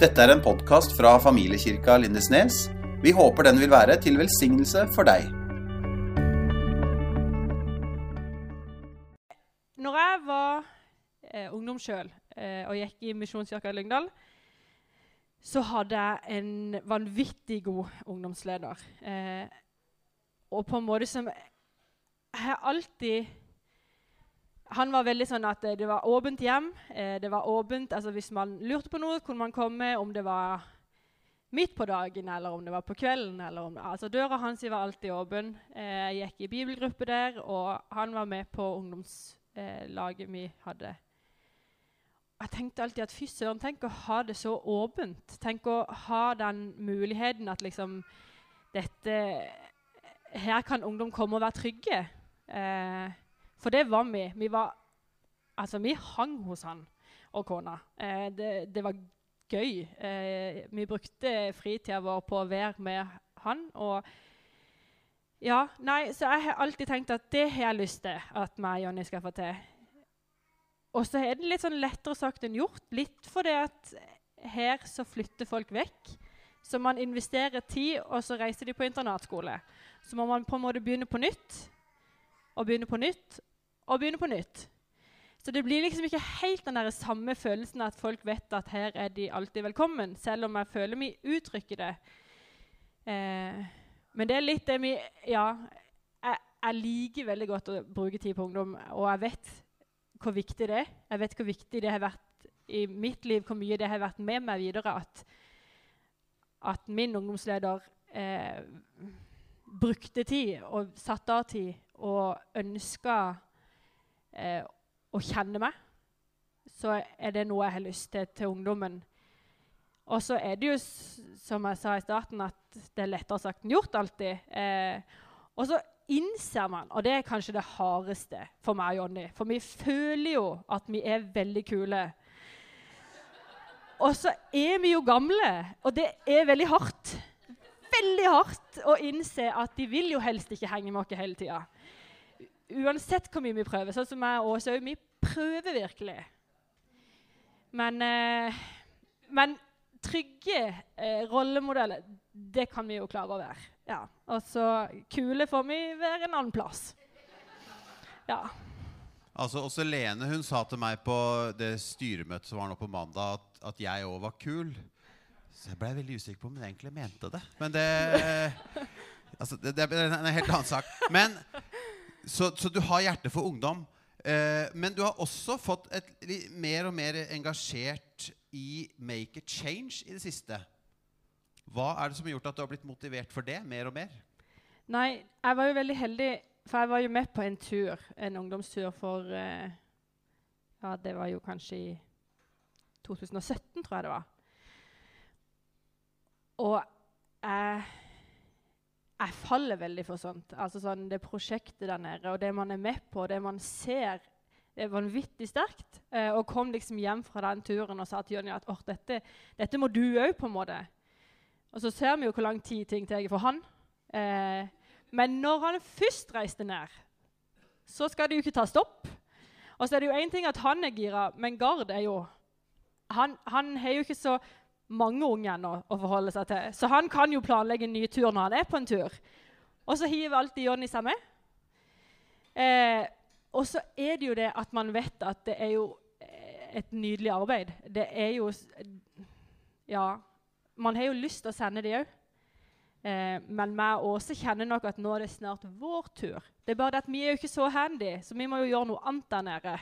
Dette er en podkast fra familiekirka Lindesnes. Vi håper den vil være til velsignelse for deg. Når jeg var eh, ungdom sjøl eh, og gikk i Misjonskirka i Lyngdal, så hadde jeg en vanvittig god ungdomsleder. Eh, og på en måte som Jeg har alltid Han var veldig sånn at det var åpent hjem. Eh, det var åpent, altså Hvis man lurte på noe, kunne man komme om det var midt på dagen eller om det var på kvelden. om, altså Døra hans var alltid åpen. Eh, jeg gikk i bibelgruppe der, og han var med på ungdomslaget vi hadde. Jeg tenkte alltid at fy søren, tenk å ha det så åpent. Tenk å ha den muligheten at liksom dette Her kan ungdom komme og være trygge. Eh, for det var vi. Vi var Altså, vi hang hos han og kona. Eh, det, det var gøy. Eh, vi brukte fritida vår på å være med han. Og ja, nei, så jeg har alltid tenkt at det har jeg lyst til at meg og Jonny skal få til. Og så er det litt sånn lettere sagt enn gjort. Litt fordi at her så flytter folk vekk. Så man investerer tid, og så reiser de på internatskole. Så må man på en måte begynne på nytt, og begynne på nytt, og begynne på nytt. Så det blir liksom ikke helt den der samme følelsen at folk vet at her er de alltid velkommen, selv om jeg føler vi uttrykker det. Eh, men det er litt det vi Ja, jeg, jeg, liker veldig godt å bruke tid på ungdom, og jeg vet hvor viktig det er. Jeg vet hvor viktig det har vært i mitt liv, hvor mye det har vært med meg videre at, at min ungdomsleder eh, brukte tid og satte av tid og ønska eh, å kjenne meg, så er det noe jeg har lyst til til ungdommen. Og så er det jo, som jeg sa i starten, at det er lettere sagt enn gjort alltid. Eh, og så innser man, og det er kanskje det hardeste for meg og Jonny For vi føler jo at vi er veldig kule. Og så er vi jo gamle, og det er veldig hardt. Veldig hardt å innse at de vil jo helst ikke henge med oss hele tida. Uansett hvor mye vi prøver. Sånn som jeg og Åse vi prøver virkelig. Men, eh, men trygge eh, rollemodeller, det kan vi jo klare å være. Ja. Og så kule får vi være en annen plass. Ja. Altså, Også Lene hun sa til meg på det styremøtet som var nå på mandag, at, at jeg òg var kul. Så jeg blei veldig usikker på om hun egentlig mente det. Men det altså, det, det er en helt annen sak. Men, så, så du har hjerte for ungdom. Eh, men du har også fått et mer og mer engasjert i Make a Change i det siste. Hva er det som har gjort at du har blitt motivert for det mer og mer? Nei, jeg var jo veldig heldig, for jeg var jo med på en tur, en ungdomstur for eh, Ja, det var jo kanskje i 2017, tror jeg det var. Og jeg, jeg faller veldig for sånt. Altså sånn Det prosjektet der nede, og det man er med på, det man ser, det er vanvittig sterkt. Eh, og kom liksom hjem fra den turen og sa til Jonny at Åh, dette, dette må du òg, på en måte. Og så ser vi jo hvor lang tid ting tar for han. Eh, men når han først reiste ned, så skal det jo ikke ta stopp. Og så er det jo én ting at han er gira, men Gard er jo Han, han har jo ikke så mange unge ennå å forholde seg til. Så han kan jo planlegge en ny tur når han er på en tur. Og så hiver alltid Jonny seg med. Eh, og så er det jo det at man vet at det er jo eh, et nydelig arbeid. Det er jo Ja. Man har jo lyst til å sende de òg. Eh, men vi også kjenner nok at nå er det snart vår tur. Det er bare det at Vi er jo ikke så handy, så vi må jo gjøre noe annet der nede.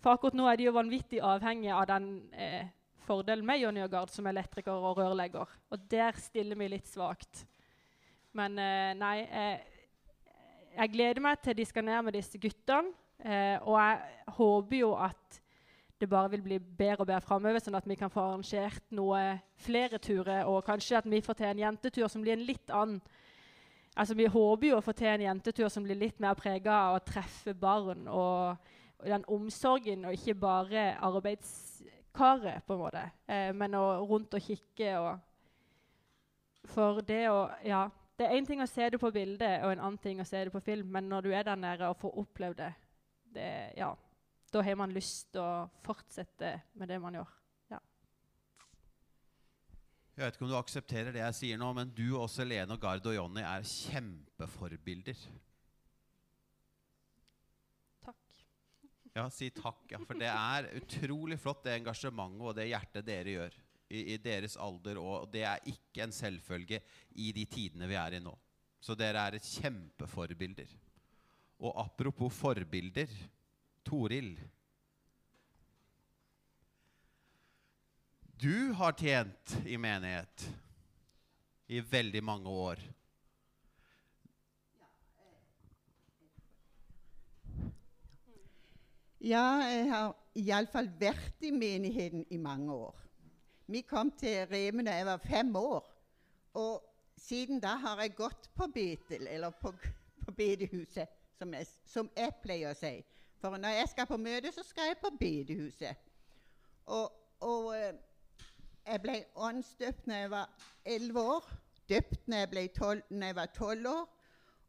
For akkurat nå er de jo vanvittig avhengige av den eh, fordelen med Jonny og Gard som elektriker og rørlegger. Og der stiller vi litt svakt. Men eh, nei eh, Jeg gleder meg til de skal ned med disse guttene. Eh, og jeg håper jo at det bare vil bli bedre og bedre framover, sånn at vi kan få arrangert noe flere turer. Og kanskje at vi får til en jentetur som blir en litt annen Altså, Vi håper jo å få til en jentetur som blir litt mer prega av å treffe barn og, og den omsorgen, og ikke bare arbeidskaret, på en måte. Eh, men å rundt og kikke og For det å Ja. Det er én ting å se det på bildet, og en annen ting å se det på film, men når du er der nede og får opplevd det, det ja, da har man lyst til å fortsette med det man gjør. Jeg vet ikke om du aksepterer det jeg sier nå, men du også, Lene og Gard og Jonny, er kjempeforbilder. Takk. Ja, si takk. Ja, for det er utrolig flott, det engasjementet og det hjertet dere gjør i, i deres alder. Og det er ikke en selvfølge i de tidene vi er i nå. Så dere er et kjempeforbilder. Og apropos forbilder Toril. Du har tjent i menighet i veldig mange år. Ja, jeg har iallfall vært i menigheten i mange år. Vi kom til Remen da jeg var fem år. Og siden da har jeg gått på Betel, eller på, på bedehuset, som jeg, som jeg pleier å si. For når jeg skal på møte, så skal jeg på bedehuset. Og, og eh, jeg ble åndsdøpt når jeg var elleve år. Døpt når jeg, ble 12, når jeg var tolv år.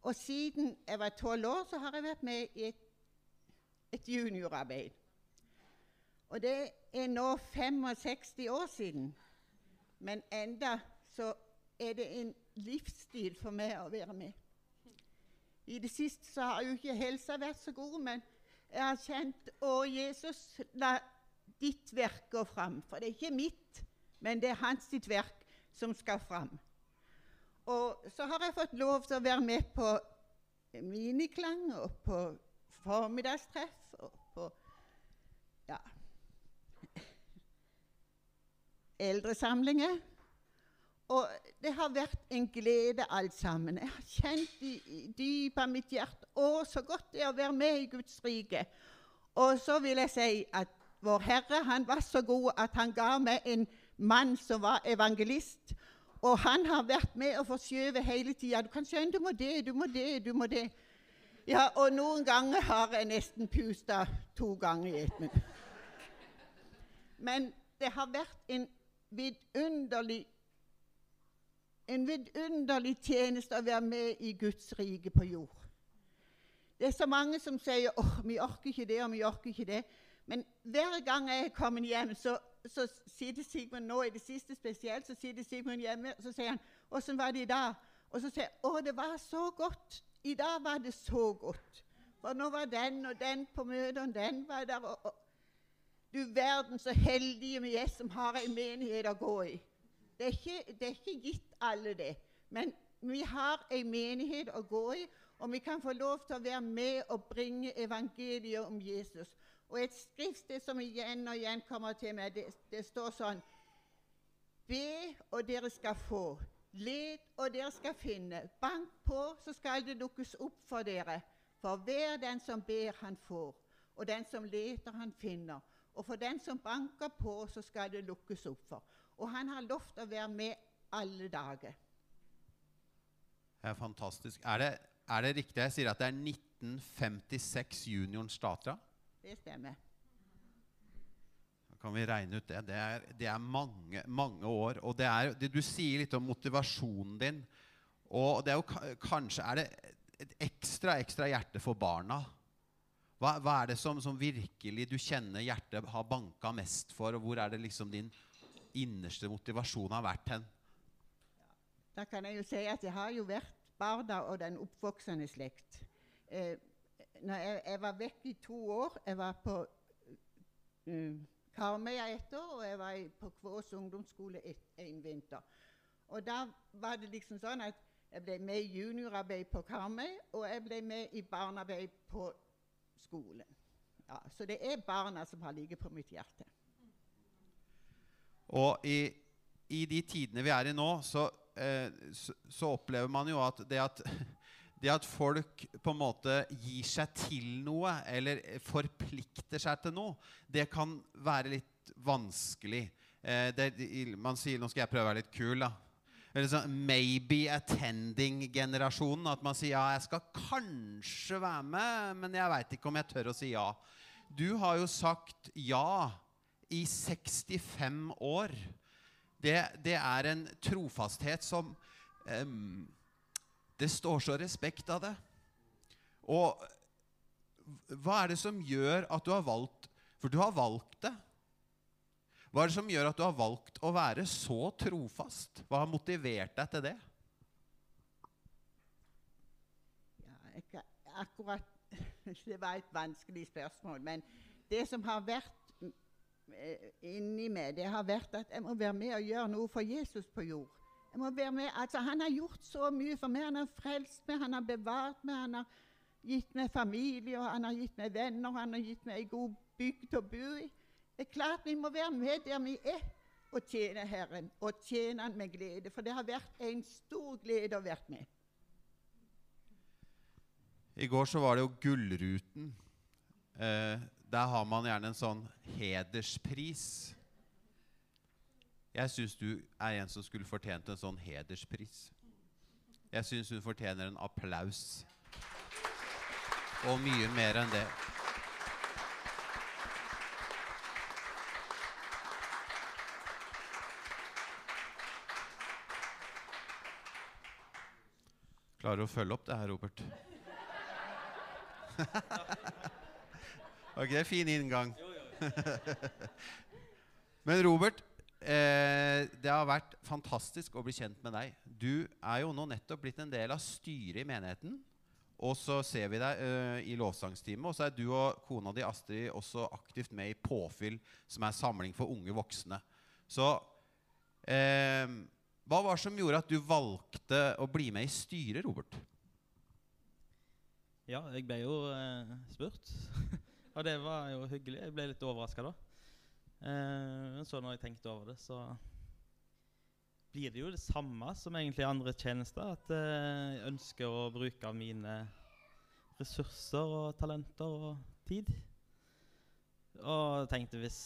Og siden jeg var tolv år, så har jeg vært med i et, et juniorarbeid. Og det er nå 65 år siden. Men enda så er det en livsstil for meg å være med. I det siste så har jo ikke helsa vært så god, men jeg har kjent Å, Jesus, la ditt verk gå fram. For det er ikke mitt, men det er hans sitt verk som skal fram. Og så har jeg fått lov til å være med på miniklang og på formiddagstreff og på ja, eldresamlinger. Og det har vært en glede, alt sammen. Jeg har kjent i, i dypet av mitt hjerte å, så godt det er å være med i Guds rike. Og så vil jeg si at vår Herre han var så god at han ga meg en mann som var evangelist. Og han har vært med å forskjøvet hele tida. Du kan skjønne, du må det, du må det, du må det. Ja, og noen ganger har jeg nesten pusta to ganger i ett minutt. Men det har vært en vidunderlig en vidunderlig tjeneste å være med i Guds rike på jord. Det er så mange som sier åh, oh, vi orker ikke det og vi orker ikke det. Men hver gang jeg er kommet hjem, så, så sitter Sigmund nå i det siste spesielt, så sitter Sigmund hjemme og så sier han, 'Åssen var det i dag?' Og så sier jeg 'Å, det var så godt. I dag var det så godt.' For nå var den og den på møtet, og den var der. Og, og. Du verden så heldige vi er som har en menighet å gå i. Det er, ikke, det er ikke gitt alle det. Men vi har en menighet å gå i, og vi kan få lov til å være med og bringe evangeliet om Jesus. Og et skriftsted som igjen og igjen kommer til meg, det, det står sånn Be, og dere skal få. Let, og dere skal finne. Bank på, så skal det lukkes opp for dere. For hver den som ber, han får. Og den som leter, han finner. Og for den som banker på, så skal det lukkes opp for. Og han har lovt å være med alle dager. Det er fantastisk. Er det, er det riktig jeg sier at det er 1956 junioren starta? Det stemmer. Kan vi regne ut det. Det er, det er mange, mange år. Og det er, det, du sier litt om motivasjonen din. Og det er jo kanskje er det et ekstra, ekstra hjerte for barna. Hva, hva er det som, som, virkelig du kjenner hjertet har banka mest for, og hvor er det liksom din innerste motivasjon har vært hen? Da kan jeg jo si at jeg har jo vært barna og den oppvoksende slekt. Eh, jeg, jeg, var vekk i to år. Jeg var på uh, Karmøya ett år, og jeg var på Kvås ungdomsskole et, en vinter. Og da var det liksom sånn at jeg ble med i juniorarbeid på Karmøy, og jeg ble med i barnearbeid på skolen. Ja, så det er barna som har ligget på mitt hjerte. Og i, i de tidene vi er i nå, så, eh, så, så, opplever man jo at det, at det at folk på en måte gir seg til noe, eller forplikter seg til noe, det kan være litt vanskelig. Eh, det, man sier Nå skal jeg prøve å være litt kul, da. Eller sånn maybe attending-generasjonen. At man sier ja, jeg skal kanskje være med, men jeg veit ikke om jeg tør å si ja. Du har jo sagt ja i 65 år. Det, det er en trofasthet som um, Det står så respekt av det. Og hva er det som gjør at du har valgt For du har valgt det. Hva er det som gjør at du har valgt å være så trofast? Hva har motivert deg til det? Ja, ikke akkurat Det var et vanskelig spørsmål. Men det som har vært eh, inni meg, det har vært at jeg må være med og gjøre noe for Jesus på jord. Jeg må være med, altså Han har gjort så mye for meg. Han har frelst meg, han har bevart meg, han har gitt meg familie, og han har gitt meg venner, han har gitt meg ei god bygd å bo i. Det er klart vi må være med der vi er, og tjene Herren. Og tjene Han med glede. For det har vært en stor glede å være med. I går så var det jo Gullruten. Eh, der har man gjerne en sånn hederspris. Jeg syns du er en som skulle fortjent en sånn hederspris. Jeg syns hun fortjener en applaus. Og mye mer enn det. Klarer du å følge opp det her, Robert? ok, fin inngang. Men Robert, eh, det har vært fantastisk å bli kjent med deg. Du er jo nå nettopp blitt en del av styret i menigheten. Og så ser vi deg eh, i lovsangstime, og så er du og kona di Astrid også aktivt med i Påfyll, som er samling for unge voksne. Så eh, hva var det som gjorde at du valgte å bli med i styret, Robert? Ja, jeg ble jo eh, spurt. og det var jo hyggelig. Jeg ble litt overraska da. Eh, men så når jeg tenkte over det, så blir det jo det samme som egentlig andre tjenester. At eh, jeg ønsker å bruke av mine ressurser og talenter og tid. Og tenkte hvis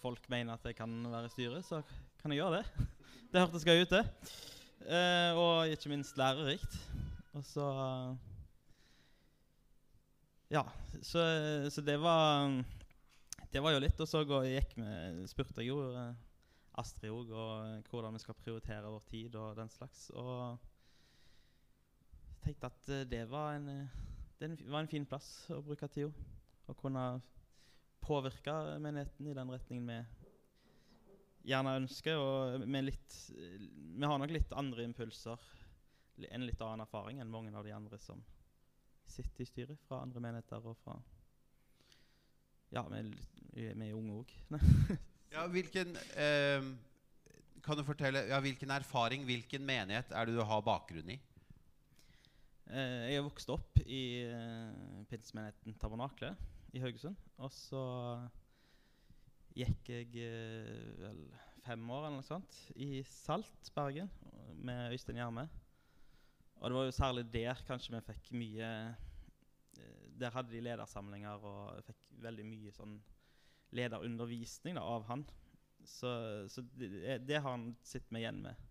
folk mener at jeg kan være i styret, så kan jeg gjøre det. Det hørtes gøy ut, det. Eh, og ikke minst lærerikt. Og så Ja, så, så, det var Det var jo litt. Og så spurte jeg jo eh, Astrid òg og hvordan vi skal prioritere vår tid og den slags. Og tenkte at eh, det var en, det var en fin plass å bruke tida. Å kunne påvirke menigheten i den retningen vi gjerne ønsker. Og litt, vi har nok litt andre impulser, en litt annen erfaring enn mange av de andre som sitter i styret fra andre menigheter og fra Ja, vi er unge òg. ja, hvilken eh, Kan du fortelle ja, hvilken erfaring, hvilken menighet er det du har bakgrunn i? Eh, jeg er vokst opp i eh, pinsemenigheten Tabernakle i Haugesund. Og så gikk jeg eh, vel fem år eller noe sånt i Salt, Bergen, med Øystein Gjerme. Og det var jo særlig der kanskje vi fikk mye Der hadde de ledersamlinger og fikk veldig mye sånn lederundervisning da, av han. Så, så det, det, har han sittet med igjen med,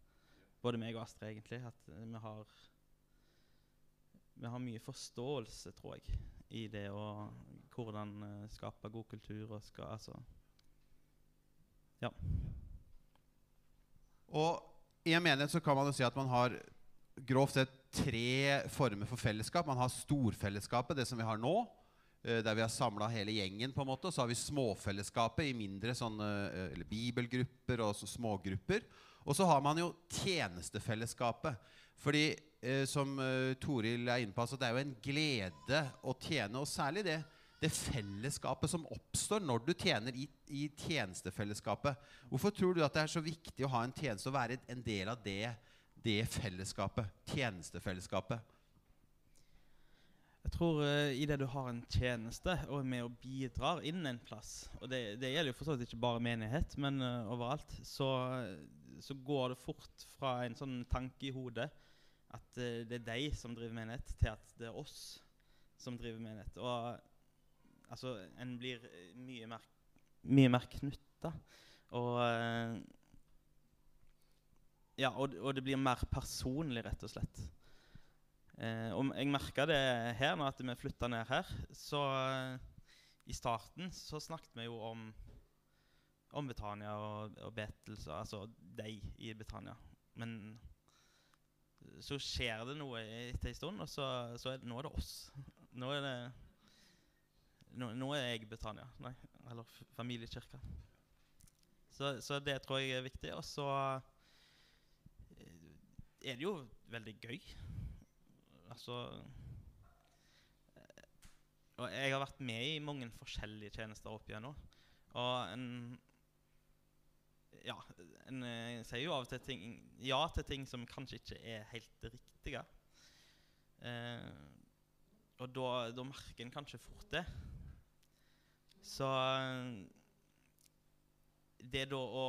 både meg og Astrid, egentlig. At vi har, vi har mye forståelse, tror jeg, i det å hvordan uh, skape god kultur og skal, altså, ja. Og i en menighet så kan man jo si at man har grovt sett tre former for fellesskap. Man har storfellesskapet, det som vi har nå, eh, der vi har samla hele gjengen. på en måte, og Så har vi småfellesskapet i mindre sånne, eller bibelgrupper og smågrupper. Og så har man jo tjenestefellesskapet. Fordi eh, som eh, Toril er inne på, altså, det er jo en glede å tjene, og særlig det det fellesskapet som oppstår når du tjener i, i, tjenestefellesskapet. Hvorfor tror du at det er så viktig å ha en tjeneste og være en del av det, det fellesskapet? Tjenestefellesskapet. Jeg tror uh, i det du har en tjeneste og er med og bidrar inn en plass, og det, det gjelder jo for så vidt ikke bare menighet, men uh, overalt, så, så, går det fort fra en sånn tanke i hodet at uh, det er de som driver menighet, til at det er oss som driver menighet. Og Altså, en blir eh, mye mer, mye mer knytta. Og eh, Ja, og, og, det blir mer personlig, rett og slett. Eh, og jeg merka det her, når at vi flytta ned her. Så eh, i starten så snakket vi jo om, om Betania og, og Betel, altså deg i Betania. Men så skjer det noe etter en stund, og så, så er det, nå er det oss. Nå er det nå, nå, er jeg Betania. Nei, eller familiekirka. Så, så det tror jeg er viktig. Og så er det jo veldig gøy. Altså eh, Og jeg har vært med i mange forskjellige tjenester opp igjennom. Og en Ja, en eh, sier jo av og til ting, ja til ting som kanskje ikke er helt riktige. Eh, og da, da merker en kanskje fort det. Så eh, det da å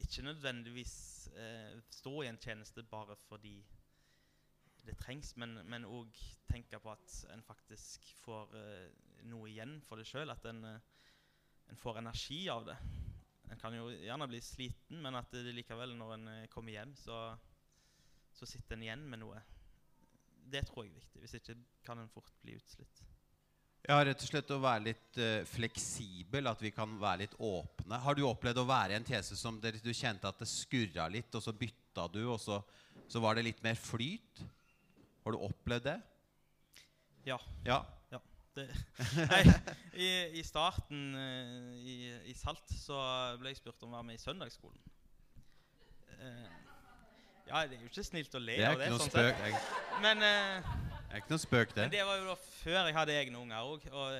ikke nødvendigvis eh, stå i en tjeneste bare fordi det trengs, men òg tenke på at en faktisk får eh, noe igjen for det sjøl. At en, eh, en, får energi av det. En kan jo gjerne bli sliten, men at det likevel, når en eh, kommer hjem, så, så sitter en igjen med noe. Det tror jeg er viktig. Hvis ikke kan en fort bli utslitt. Ja, rett og slett å være litt uh, fleksibel, at vi kan være litt åpne. Har du opplevd å være i en tese som der du kjente at det skurra litt, og så bytta du, og så, så var det litt mer flyt? Har du opplevd det? Ja. Ja. ja det, nei, i, i, starten uh, i, i, Salt så ble jeg spurt om å være med i søndagsskolen. Uh, ja, det er jo ikke snilt å le av det. Det er ikke noe sånn spøk. Men det er ikke noe spøk, det. Men det var jo da før jeg hadde egne unger òg, og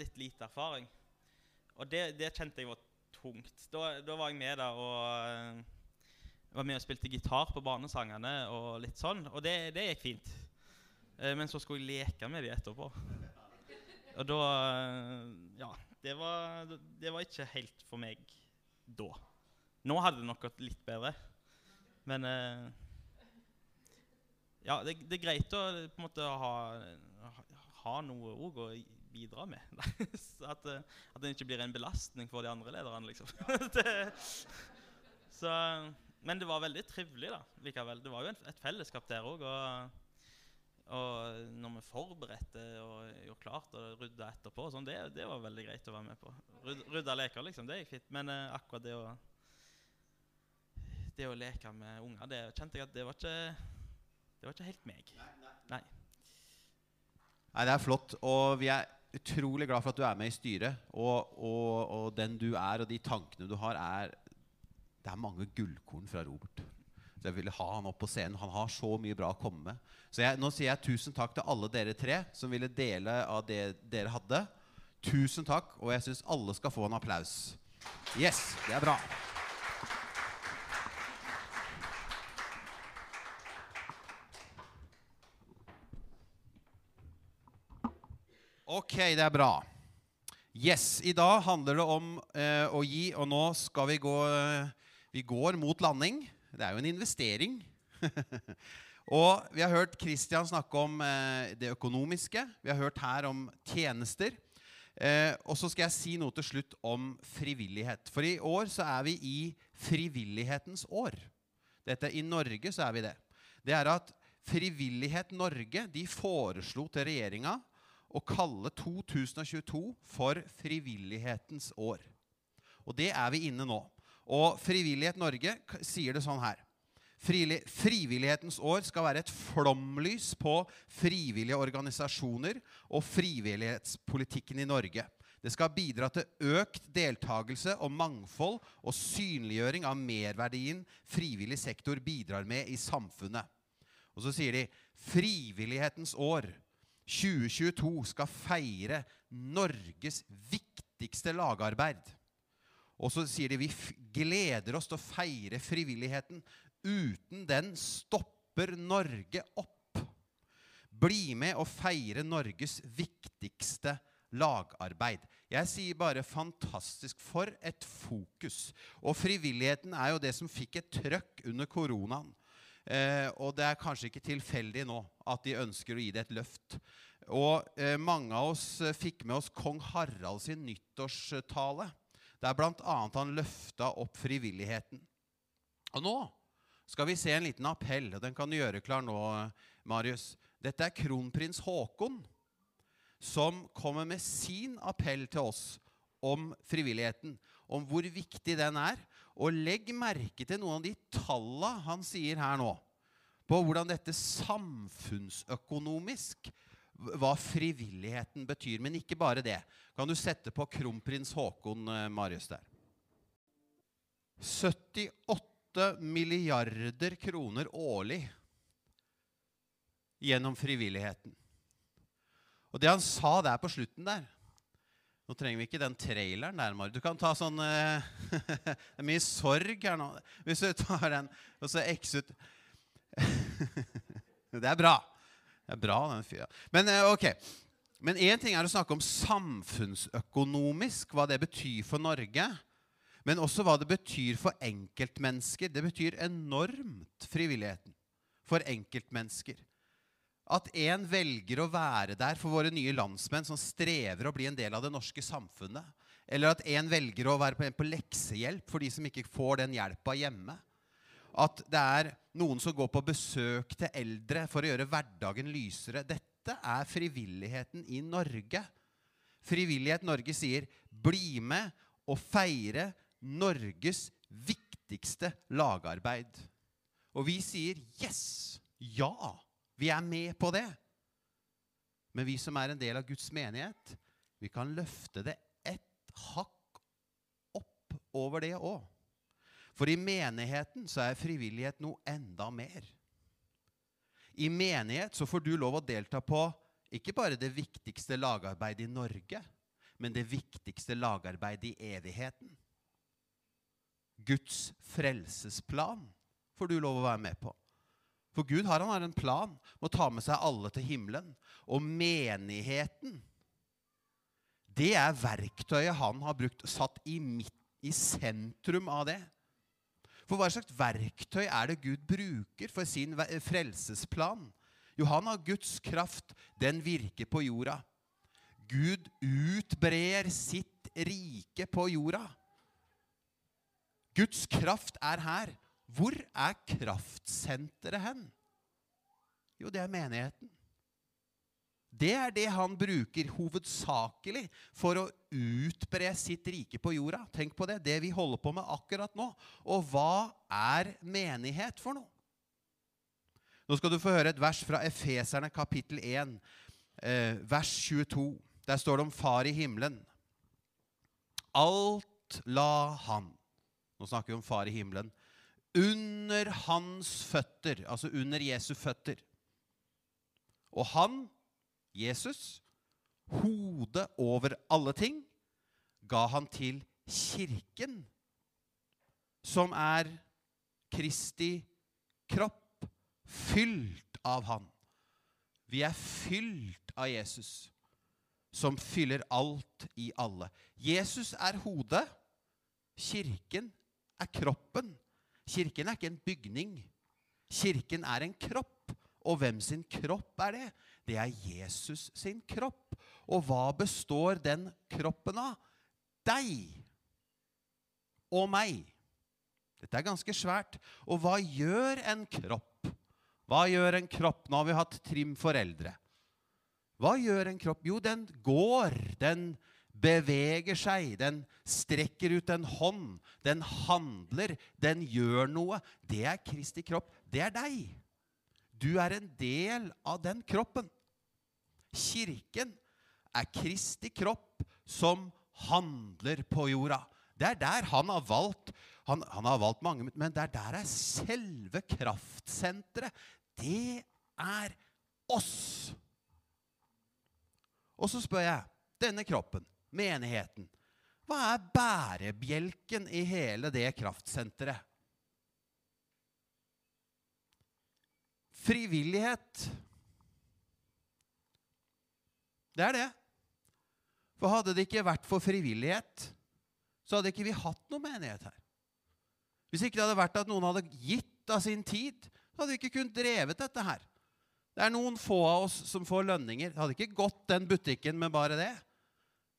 litt lite erfaring. Og det, det kjente jeg var tungt. Da, da, var jeg med der og uh, var med og spilte gitar på barnesangene og litt sånn, og det, det gikk fint. Uh, men så skulle jeg leke med de etterpå. Og da uh, Ja, det var, det var ikke helt for meg da. Nå hadde det nok gått litt bedre, men ja, det, det, er greit å på en måte ha, ha noe òg å bidra med. at, eh, at den ikke blir en belastning for de andre lederne, liksom. det, så, men det var veldig trivelig da, likevel. Det var jo et, et fellesskap der òg. Og, og, når vi forberedte og gjorde klart og rydda etterpå, sånn, det, det, var veldig greit å være med på. Rydda leker, liksom. Det gikk fint. Men uh, akkurat det å, det å leke med unger, det kjente jeg at det var ikke det var ikke helt meg. Nei, nei. nei. nei det er flott. Og vi er utrolig glad for at du er med i styret. Og, og, og, den du er, og de tankene du har, er Det er mange gullkorn fra Robert. Så jeg ville ha han opp på scenen. Han har så mye bra å komme med. Så jeg, nå sier jeg tusen takk til alle dere tre som ville dele av det dere hadde. Tusen takk, og jeg syns alle skal få en applaus. Yes, det er bra. Ok, det er bra. Yes, I dag handler det om eh, å gi, og nå skal vi gå eh, Vi går mot landing. Det er jo en investering. og vi har hørt Kristian snakke om eh, det økonomiske. Vi har hørt her om tjenester. Eh, og så skal jeg si noe til slutt om frivillighet. For i år så er vi i frivillighetens år. Dette I Norge så er vi det. Det er at Frivillighet Norge de foreslo til regjeringa å kalle 2022 for frivillighetens år. Og det er vi inne nå. Og Frivillighet Norge sier det sånn her. Frivillighetens år skal være et flomlys på frivillige organisasjoner og frivillighetspolitikken i Norge. Det skal bidra til økt deltakelse og mangfold og synliggjøring av merverdien frivillig sektor bidrar med i samfunnet. Og så sier de frivillighetens år 2022 skal feire Norges viktigste lagarbeid. Og så sier de vi gleder oss til å feire frivilligheten. Uten den stopper Norge opp. Bli med og feire Norges viktigste lagarbeid. Jeg sier bare fantastisk. For et fokus. Og frivilligheten er jo det som fikk et trøkk under koronaen. Eh, og det er kanskje ikke tilfeldig nå at de ønsker å gi det et løft. Og eh, mange av oss eh, fikk med oss kong Harald sin nyttårstale. Der bl.a. han løfta opp frivilligheten. Og nå skal vi se en liten appell. og Den kan du gjøre klar nå, Marius. Dette er kronprins Haakon som kommer med sin appell til oss om frivilligheten. Om hvor viktig den er. Og legg merke til noen av de tallene han sier her nå. På hvordan dette samfunnsøkonomisk hva frivilligheten betyr. Men ikke bare det. Kan du sette på kronprins Haakon, eh, Marius, der? 78 milliarder kroner årlig gjennom frivilligheten. Og det han sa der på slutten der Nå trenger vi ikke den traileren der, Mari. Du kan ta sånn eh, Det er mye sorg her nå. Hvis du tar den og så X ut Det er bra. Det er bra, den fyra. Men eh, ok. Men én ting er å snakke om samfunnsøkonomisk, hva det betyr for Norge. Men også hva det betyr for enkeltmennesker. Det betyr enormt, frivilligheten, for enkeltmennesker. At en velger å være der for våre nye landsmenn som strever å bli en del av det norske samfunnet. Eller at en velger å være på, leksehjelp for de som ikke får den hjelpa hjemme. At det er noen som går på besøk til eldre for å gjøre hverdagen lysere. Dette er frivilligheten i Norge. Frivillighet Norge sier 'bli med og feire Norges viktigste lagarbeid'. Og vi sier 'yes'. Ja. Vi er med på det. Men vi som er en del av Guds menighet, vi kan løfte det ett hakk opp over det òg. For i menigheten så er frivillighet noe enda mer. I menighet så får du lov å delta på ikke bare det viktigste lagarbeidet i Norge, men det viktigste lagarbeidet i evigheten. Guds frelsesplan får du lov å være med på. For Gud har, har en plan med å ta med seg alle til himmelen. Og menigheten, det er verktøyet han har brukt, satt i, midt, i sentrum av det. For hva slags verktøy er det Gud bruker for sin frelsesplan? Jo, han har Guds kraft. Den virker på jorda. Gud utbrer sitt rike på jorda. Guds kraft er her. Hvor er kraftsenteret hen? Jo, det er menigheten. Det er det han bruker hovedsakelig for å utbre sitt rike på jorda. Tenk på det, det vi holder på med akkurat nå. Og hva er menighet for noe? Nå skal du få høre et vers fra Efeserne kapittel 1, eh, vers 22. Der står det om Far i himmelen. Alt la Han Nå snakker vi om Far i himmelen under hans føtter, altså under Jesu føtter. Og han, Jesus, hodet over alle ting, ga han til kirken, som er Kristi kropp, fylt av han. Vi er fylt av Jesus, som fyller alt i alle. Jesus er hodet, kirken er kroppen. Kirken er ikke en bygning. Kirken er en kropp. Og hvem sin kropp er det? Det er Jesus sin kropp. Og hva består den kroppen av? Deg og meg. Dette er ganske svært. Og hva gjør en kropp? Hva gjør en kropp? Nå har vi hatt Trim foreldre. Hva gjør en kropp? Jo, den går. Den beveger seg, den strekker ut en hånd, den handler, den gjør noe. Det er Kristi kropp. Det er deg. Du er en del av den kroppen. Kirken er Kristi kropp som handler på jorda. Det er der han har valgt han, han har valgt mange, men det er der er selve kraftsenteret. Det er oss. Og så spør jeg denne kroppen menigheten. Hva er bærebjelken i hele det kraftsenteret? Frivillighet. Det er det. For hadde det ikke vært for frivillighet, så hadde ikke vi hatt noen menighet her. Hvis ikke det hadde vært at noen hadde gitt av sin tid, så hadde vi ikke kunnet drevet dette her. Det er noen få av oss som får lønninger. Det hadde ikke gått den butikken med bare det.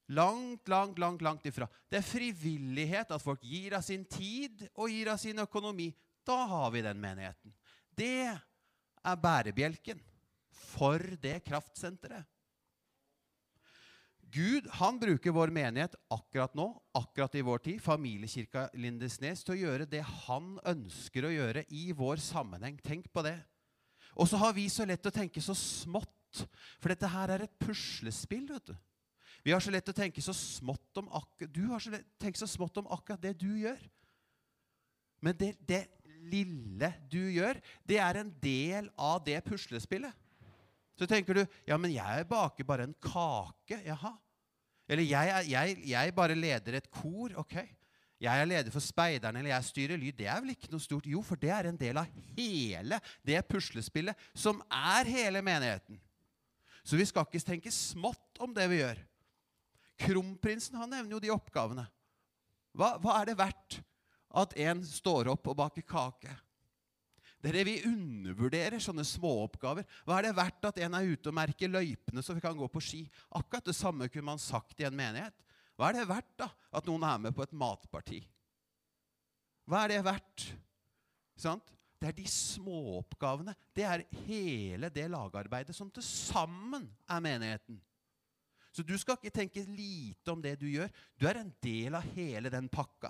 Langt, langt, langt, langt ifra. Det er frivillighet at folk gir av sin tid og gir av sin økonomi. Da har vi den menigheten. Det er bærebjelken for det kraftsenteret. Gud han bruker vår menighet akkurat nå, akkurat i vår tid, familiekirka Lindesnes, til å gjøre det han ønsker å gjøre i vår sammenheng. Tenk på det. Og så har vi så lett å tenke så smått, for dette her er et puslespill. vet du. Vi har så lett å tenke så smått om akkurat, du har så lett å så smått om akkurat det du gjør. Men det, det lille du gjør, det er en del av det puslespillet. Så tenker du ja, men jeg baker bare en kake. Jaha. Eller jeg, jeg, jeg bare leder et kor. Ok. Jeg er leder for speiderne, eller jeg styrer lyd. Det er vel ikke noe stort? Jo, for det er en del av hele det puslespillet som er hele menigheten. Så vi skal ikke tenke smått om det vi gjør. Kronprinsen han nevner jo de oppgavene. Hva, hva er det verdt at en står opp og baker kake? Dere, Vi undervurderer sånne småoppgaver. Hva er det verdt at en er ute og merker løypene så vi kan gå på ski? Akkurat det samme kunne man sagt i en menighet. Hva er det verdt da at noen er med på et matparti? Hva er det verdt? Sant? Det er de småoppgavene. Det er hele det lagarbeidet som til sammen er menigheten. Så du skal ikke tenke lite om det du gjør. Du er en del av hele den pakka.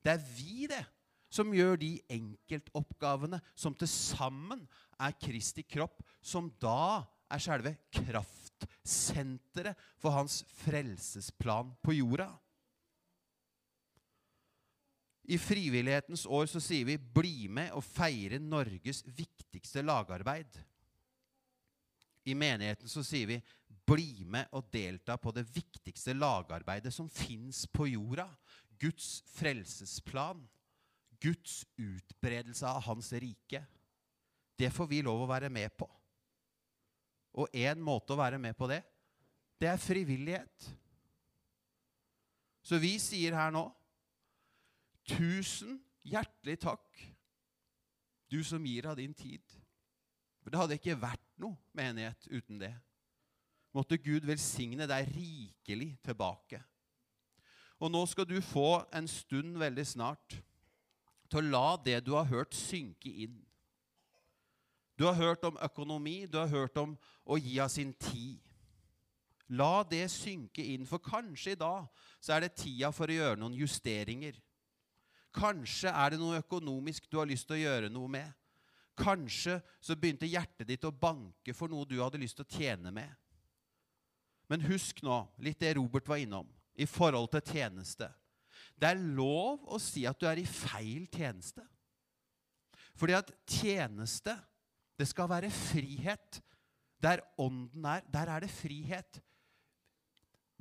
Det er vi, det, som gjør de enkeltoppgavene som til sammen er Kristi kropp, som da er selve kraftsenteret for hans frelsesplan på jorda. I frivillighetens år så sier vi 'bli med og feire Norges viktigste lagarbeid'. I menigheten så sier vi 'bli med og delta på det viktigste lagarbeidet som fins på jorda'. Guds frelsesplan. Guds utbredelse av Hans rike. Det får vi lov å være med på. Og én måte å være med på det, det er frivillighet. Så vi sier her nå Tusen hjertelig takk, du som gir av din tid. For det hadde ikke vært noe menighet uten det. Måtte Gud velsigne deg rikelig tilbake. Og nå skal du få en stund veldig snart til å la det du har hørt, synke inn. Du har hørt om økonomi, du har hørt om å gi av sin tid. La det synke inn, for kanskje i dag så er det tida for å gjøre noen justeringer. Kanskje er det noe økonomisk du har lyst til å gjøre noe med. Kanskje så begynte hjertet ditt å banke for noe du hadde lyst til å tjene med. Men husk nå litt det Robert var innom i forhold til tjeneste. Det er lov å si at du er i feil tjeneste. Fordi at tjeneste, det skal være frihet. Der ånden er, der er det frihet.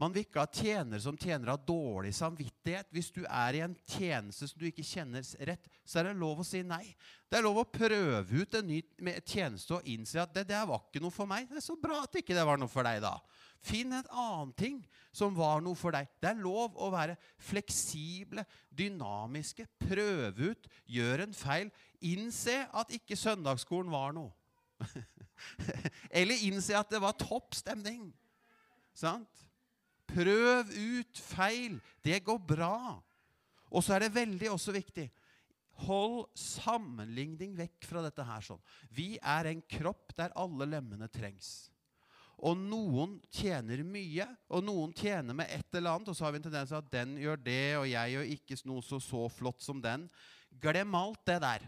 Man vil ikke ha tjenere som tjener av dårlig samvittighet. Hvis du er i en tjeneste som du ikke kjenner rett, så er det lov å si nei. Det er lov å prøve ut en ny tjeneste og innse at det der var ikke noe for meg. Det er så bra at ikke det var noe for deg, da. Finn en annen ting som var noe for deg. Det er lov å være fleksible, dynamiske. Prøve ut, gjøre en feil. Innse at ikke søndagsskolen var noe. Eller innse at det var topp stemning. Sant? Prøv ut feil. Det går bra. Og så er det veldig også viktig Hold sammenligning vekk fra dette her. sånn. Vi er en kropp der alle lemmene trengs. Og noen tjener mye, og noen tjener med et eller annet. Og så har vi en tendens til at den gjør det, og jeg gjør ikke noe så, så flott som den. Glem alt det der.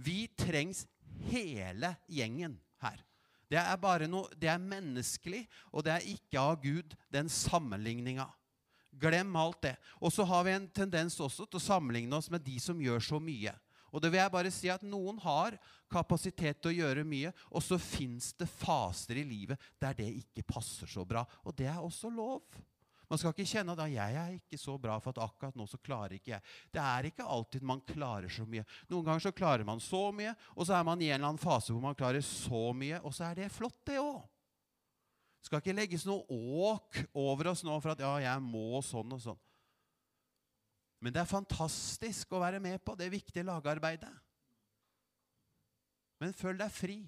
Vi trengs hele gjengen her. Det er bare noe, det er menneskelig, og det er ikke av Gud, den sammenligninga. Glem alt det. Og så har vi en tendens også til å sammenligne oss med de som gjør så mye. Og det vil jeg bare si at Noen har kapasitet til å gjøre mye, og så fins det faser i livet der det ikke passer så bra. Og det er også lov. Man skal ikke kjenne at jeg er ikke så bra, for at akkurat nå så klarer ikke jeg. Det er ikke alltid man klarer så mye. Noen ganger så klarer man så mye, og så er man i en eller annen fase hvor man klarer så mye, og så er det flott, det òg. Skal ikke legges noe åk over oss nå for at ja, jeg må sånn og sånn. Men det er fantastisk å være med på det viktige lagarbeidet. Men føl deg fri.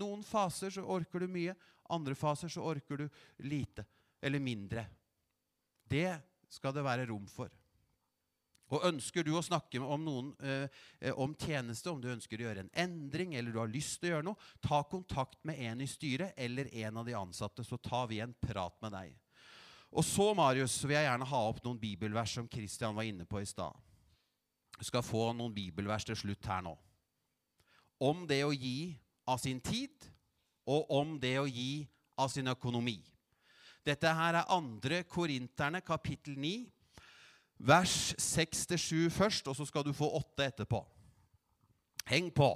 Noen faser så orker du mye, andre faser så orker du lite eller mindre. Det skal det være rom for. Og Ønsker du å snakke om, noen, eh, om tjeneste, om du ønsker å gjøre en endring eller du har lyst til å gjøre noe, ta kontakt med en i styret eller en av de ansatte, så tar vi en prat med deg. Og så Marius, vil jeg gjerne ha opp noen bibelvers som Kristian var inne på i stad. Du skal få noen bibelvers til slutt her nå. Om det å gi av sin tid, og om det å gi av sin økonomi. Dette her er andre Korinterne, kapittel 9. vers 6-7 først, og så skal du få 8 etterpå. Heng på.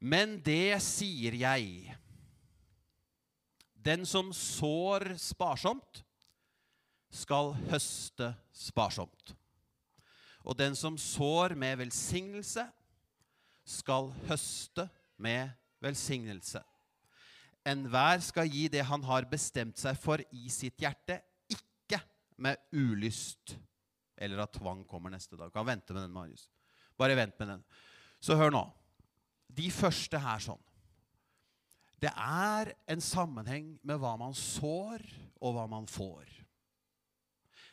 Men det sier jeg. Den som sår sparsomt, skal høste sparsomt. Og den som sår med velsignelse, skal høste med velsignelse. Enhver skal gi det han har bestemt seg for i sitt hjerte, ikke med ulyst. Eller at tvang kommer neste dag. Kan vente med den, Marius. Bare vent med den. Så hør nå. De første her sånn. Det er en sammenheng med hva man sår, og hva man får.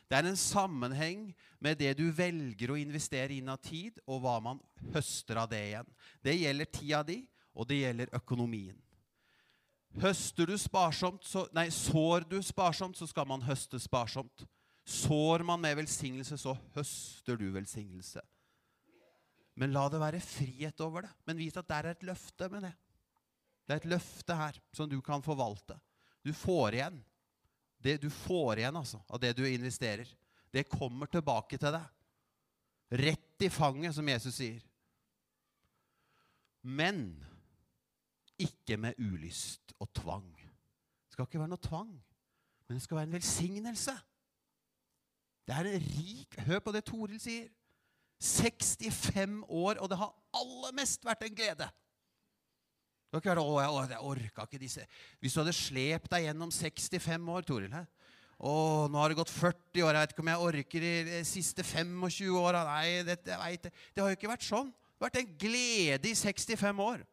Det er en sammenheng med det du velger å investere inn av tid, og hva man høster av det igjen. Det gjelder tida di, og det gjelder økonomien. Høster du sparsomt, så, nei, Sår du sparsomt, så skal man høste sparsomt. Sår man med velsignelse, så høster du velsignelse. Men la det være frihet over det. Men vit at det er et løfte med det. Det er et løfte her som du kan forvalte. Du får igjen. Det du får igjen altså, av det du investerer, det kommer tilbake til deg. Rett i fanget, som Jesus sier. Men ikke med ulyst og tvang. Det skal ikke være noe tvang, men det skal være en velsignelse. Det er en rik Hør på det Toril sier. 65 år, og det har aller mest vært en glede. Det har ikke vært, å, jeg, jeg orka ikke disse Hvis du hadde slept deg gjennom 65 år, Toril hæ? Å, nå har det gått 40 år. Jeg vet ikke om jeg orker de siste 25 åra. Nei, det, jeg det har jo ikke vært sånn. Det har vært en glede i 65 år.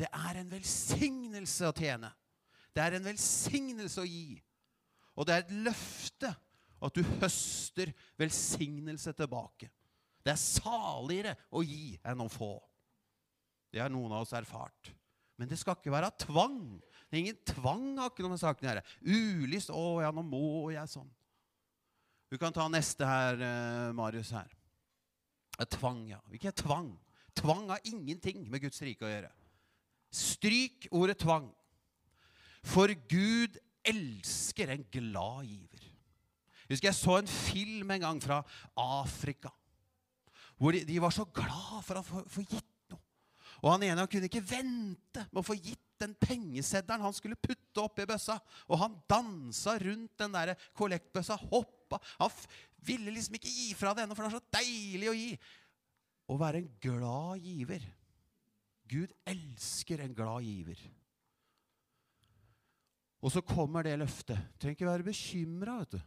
Det er en velsignelse å tjene. Det er en velsignelse å gi. Og det er et løfte at du høster velsignelse tilbake. Det er saligere å gi enn å få. Det har noen av oss erfart. Men det skal ikke være tvang. Det er ingen tvang har ikke noe med saken å gjøre. Ulyst 'Å ja, nå må jeg sånn'. Du kan ta neste her, eh, Marius. her. Tvang, ja. Ikke tvang. Tvang har ingenting med Guds rike å gjøre. Stryk ordet tvang. For Gud elsker en glad giver. Jeg husker jeg så en film en gang fra Afrika. Hvor de, de var så glad for å få, gitt noe. Og han ene han kunne ikke vente med å få gitt den pengeseddelen han skulle putte oppi bøssa. Og han dansa rundt den der kollektbøssa, hoppa. Han ville liksom ikke gi fra det ennå, for det var så deilig å gi. Å være en glad giver. Gud elsker en glad giver. Og så kommer det løftet. Trenger ikke være bekymra, vet du.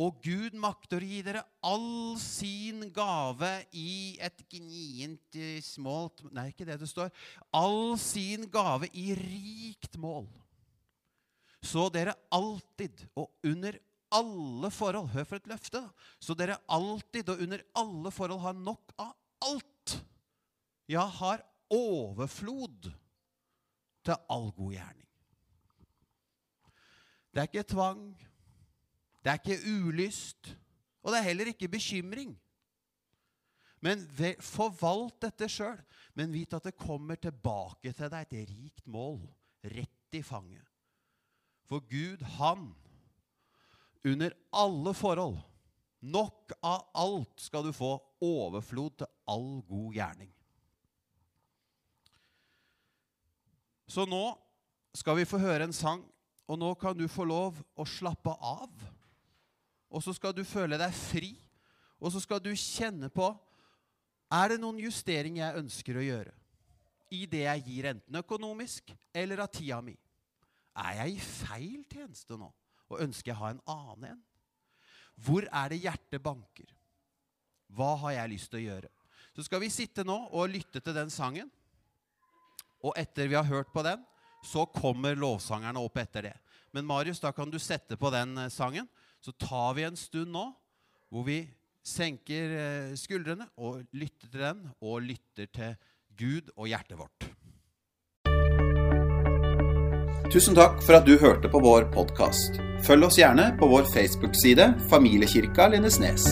Og Gud makter å gi dere all sin gave i et gnient smålt Nei, ikke det det står. All sin gave i rikt mål. Så dere alltid og under alle forhold Hør for et løfte, da. Så dere alltid og under alle forhold har nok av alt. Ja, har overflod til all god gjerning. Det er ikke tvang. Det er ikke ulyst, og det er heller ikke bekymring. Men forvalt dette sjøl. Men vit at det kommer tilbake til deg et rikt mål, rett i fanget. For Gud, han, under alle forhold, nok av alt skal du få overflod til all god gjerning. Så nå skal vi få høre en sang, og nå kan du få lov å slappe av. Og så skal du føle deg fri, og så skal du kjenne på Er det noen justering jeg ønsker å gjøre i det jeg gir, enten økonomisk eller av tida mi? Er jeg i feil tjeneste nå, og ønsker jeg å ha en annen en? Hvor er det hjertet banker? Hva har jeg lyst til å gjøre? Så skal vi sitte nå og lytte til den sangen. Og etter vi har hørt på den, så kommer lovsangerne opp etter det. Men Marius, da kan du sette på den eh, sangen så tar vi en stund nå hvor vi senker eh, skuldrene og lytter til den, og lytter til Gud og hjertet vårt. Tusen takk for at du hørte på vår podkast. Følg oss gjerne på vår Facebook-side Familiekirka Lindesnes.